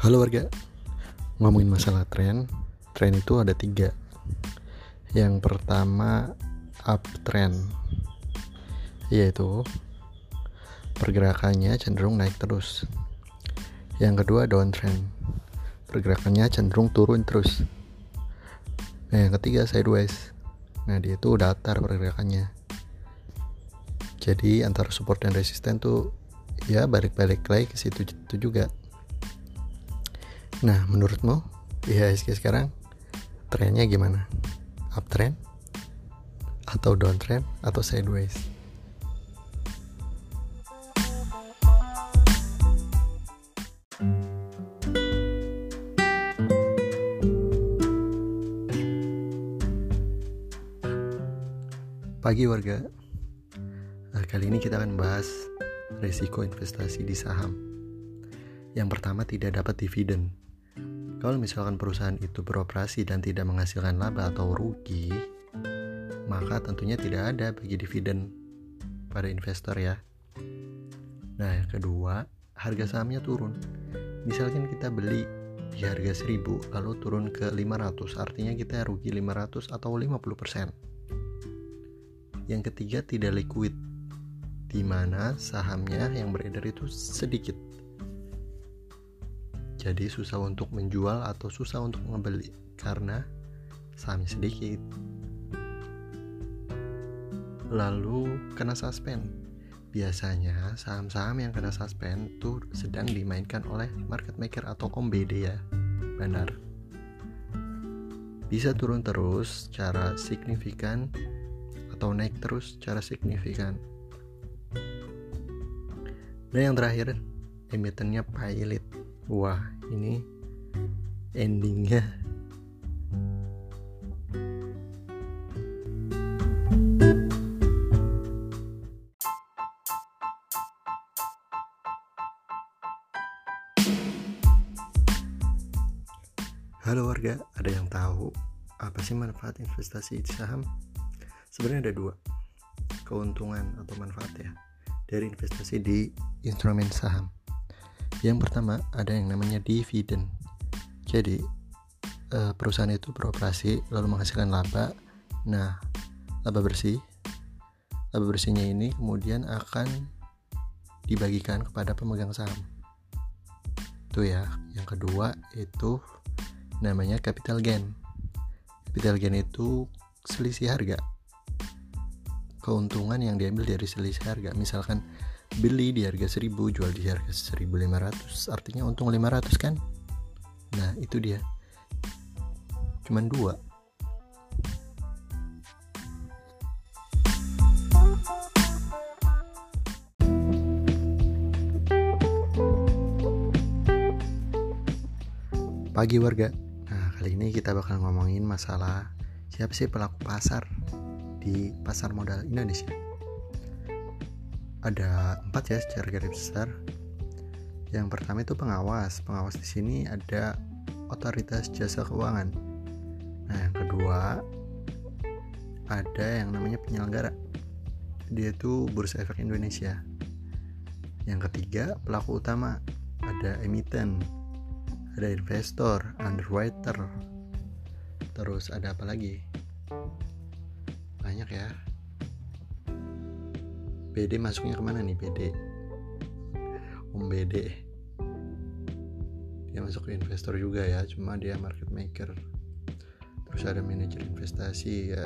Halo warga, ngomongin masalah tren, tren itu ada tiga. Yang pertama uptrend, yaitu pergerakannya cenderung naik terus. Yang kedua downtrend, pergerakannya cenderung turun terus. Nah yang ketiga sideways, nah dia itu datar pergerakannya. Jadi antara support dan resisten tuh ya balik-balik lagi ke situ juga. Nah, menurutmu IHSG sekarang trennya gimana? Uptrend atau downtrend atau sideways? Pagi warga. Nah, kali ini kita akan bahas risiko investasi di saham. Yang pertama tidak dapat dividen. Kalau misalkan perusahaan itu beroperasi dan tidak menghasilkan laba atau rugi, maka tentunya tidak ada bagi dividen pada investor ya. Nah, yang kedua, harga sahamnya turun. Misalkan kita beli di harga 1000 lalu turun ke 500, artinya kita rugi 500 atau 50%. Yang ketiga, tidak liquid di mana sahamnya yang beredar itu sedikit jadi susah untuk menjual atau susah untuk membeli karena sahamnya sedikit. Lalu kena suspend. Biasanya saham-saham yang kena suspend itu sedang dimainkan oleh market maker atau om BD ya. Benar. Bisa turun terus secara signifikan atau naik terus secara signifikan. Dan yang terakhir, emitennya pilot wah ini endingnya Halo warga, ada yang tahu apa sih manfaat investasi di saham? Sebenarnya ada dua, keuntungan atau manfaat ya dari investasi di instrumen saham. Yang pertama ada yang namanya dividen. Jadi eh, perusahaan itu beroperasi lalu menghasilkan laba. Nah, laba bersih, laba bersihnya ini kemudian akan dibagikan kepada pemegang saham. Itu ya. Yang kedua itu namanya capital gain. Capital gain itu selisih harga. Keuntungan yang diambil dari selisih harga. Misalkan beli di harga 1000 jual di harga 1500 artinya untung 500 kan? Nah itu dia. Cuman dua. Pagi warga. Nah kali ini kita bakal ngomongin masalah siapa sih pelaku pasar di pasar modal Indonesia ada empat ya secara garis besar. Yang pertama itu pengawas. Pengawas di sini ada otoritas jasa keuangan. Nah, yang kedua ada yang namanya penyelenggara. Dia itu Bursa Efek Indonesia. Yang ketiga, pelaku utama ada emiten, ada investor, underwriter. Terus ada apa lagi? Banyak ya. BD masuknya ke mana nih BD Om BD dia masuk ke investor juga ya cuma dia market maker. Terus ada manajer investasi ya.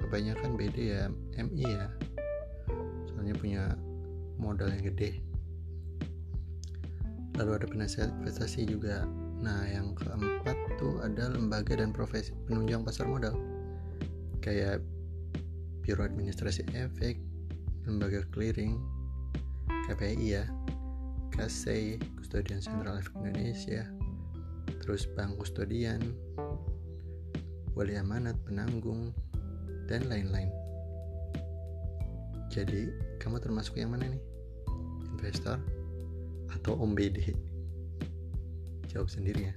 Kebanyakan BD ya MI ya. Soalnya punya modal yang gede. Lalu ada penasihat investasi juga. Nah yang keempat tuh ada lembaga dan profesi penunjang pasar modal. Kayak Biro Administrasi Efek lembaga clearing KPI ya. KSEI Kustodian Sentral Efek Indonesia. Terus Bank Kustodian Wali Amanat Penanggung dan lain-lain. Jadi kamu termasuk yang mana nih? Investor atau om BD jawab sendiri ya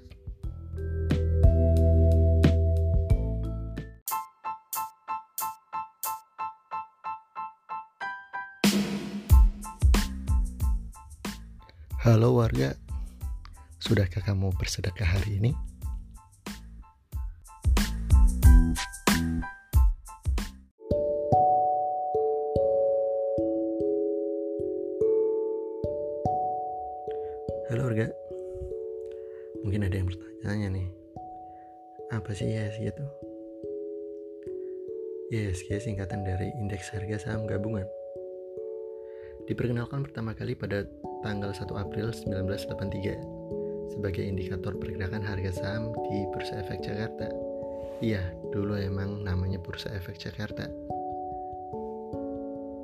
Halo warga, Sudahkah kamu bersedekah hari ini? Halo warga Mungkin ada yang bertanya nih Apa sih IHSG itu? IHSG singkatan dari Indeks Harga Saham Gabungan Diperkenalkan pertama kali pada tanggal 1 April 1983 sebagai indikator pergerakan harga saham di Bursa Efek Jakarta. Iya, dulu emang namanya Bursa Efek Jakarta.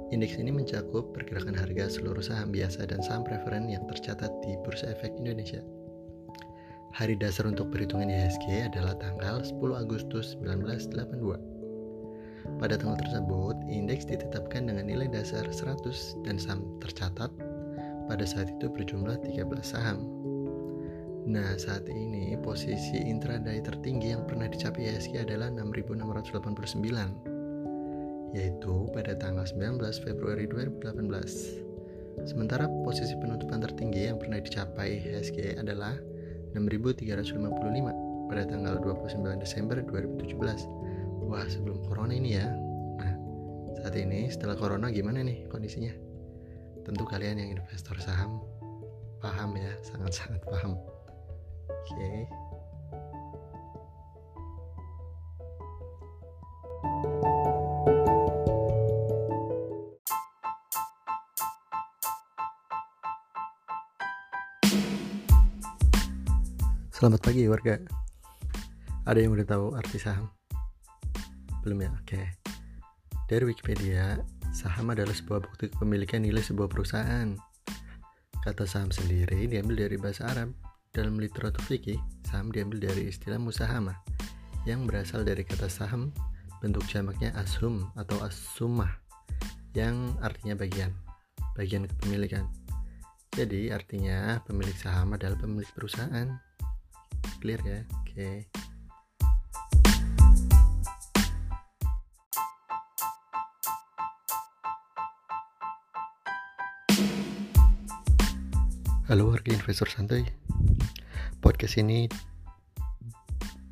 Indeks ini mencakup pergerakan harga seluruh saham biasa dan saham preferen yang tercatat di Bursa Efek Indonesia. Hari dasar untuk perhitungan IHSG adalah tanggal 10 Agustus 1982. Pada tanggal tersebut, indeks ditetapkan dengan nilai dasar 100 dan saham tercatat pada saat itu berjumlah 13 saham. Nah, saat ini posisi intraday tertinggi yang pernah dicapai IHSG adalah 6689 yaitu pada tanggal 19 Februari 2018. Sementara posisi penutupan tertinggi yang pernah dicapai IHSG adalah 6355 pada tanggal 29 Desember 2017. Wah, sebelum corona ini ya. Nah, saat ini setelah corona gimana nih kondisinya? Tentu kalian yang investor saham paham ya, sangat-sangat paham. Oke. Selamat pagi warga. Ada yang udah tahu arti saham? Belum ya? Oke. Dari Wikipedia, saham adalah sebuah bukti kepemilikan nilai sebuah perusahaan. Kata saham sendiri diambil dari bahasa Arab dalam literatur fikih, saham diambil dari istilah musahama yang berasal dari kata saham bentuk jamaknya ashum atau asumah yang artinya bagian, bagian kepemilikan. Jadi artinya pemilik saham adalah pemilik perusahaan. Clear ya? Oke. Okay. Halo warga investor santai. Podcast ini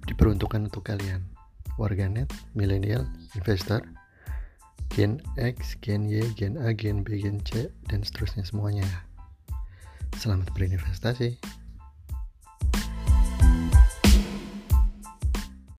diperuntukkan untuk kalian. Warganet, milenial, investor Gen X, Gen Y, Gen A, Gen B, Gen C, dan seterusnya semuanya. Selamat berinvestasi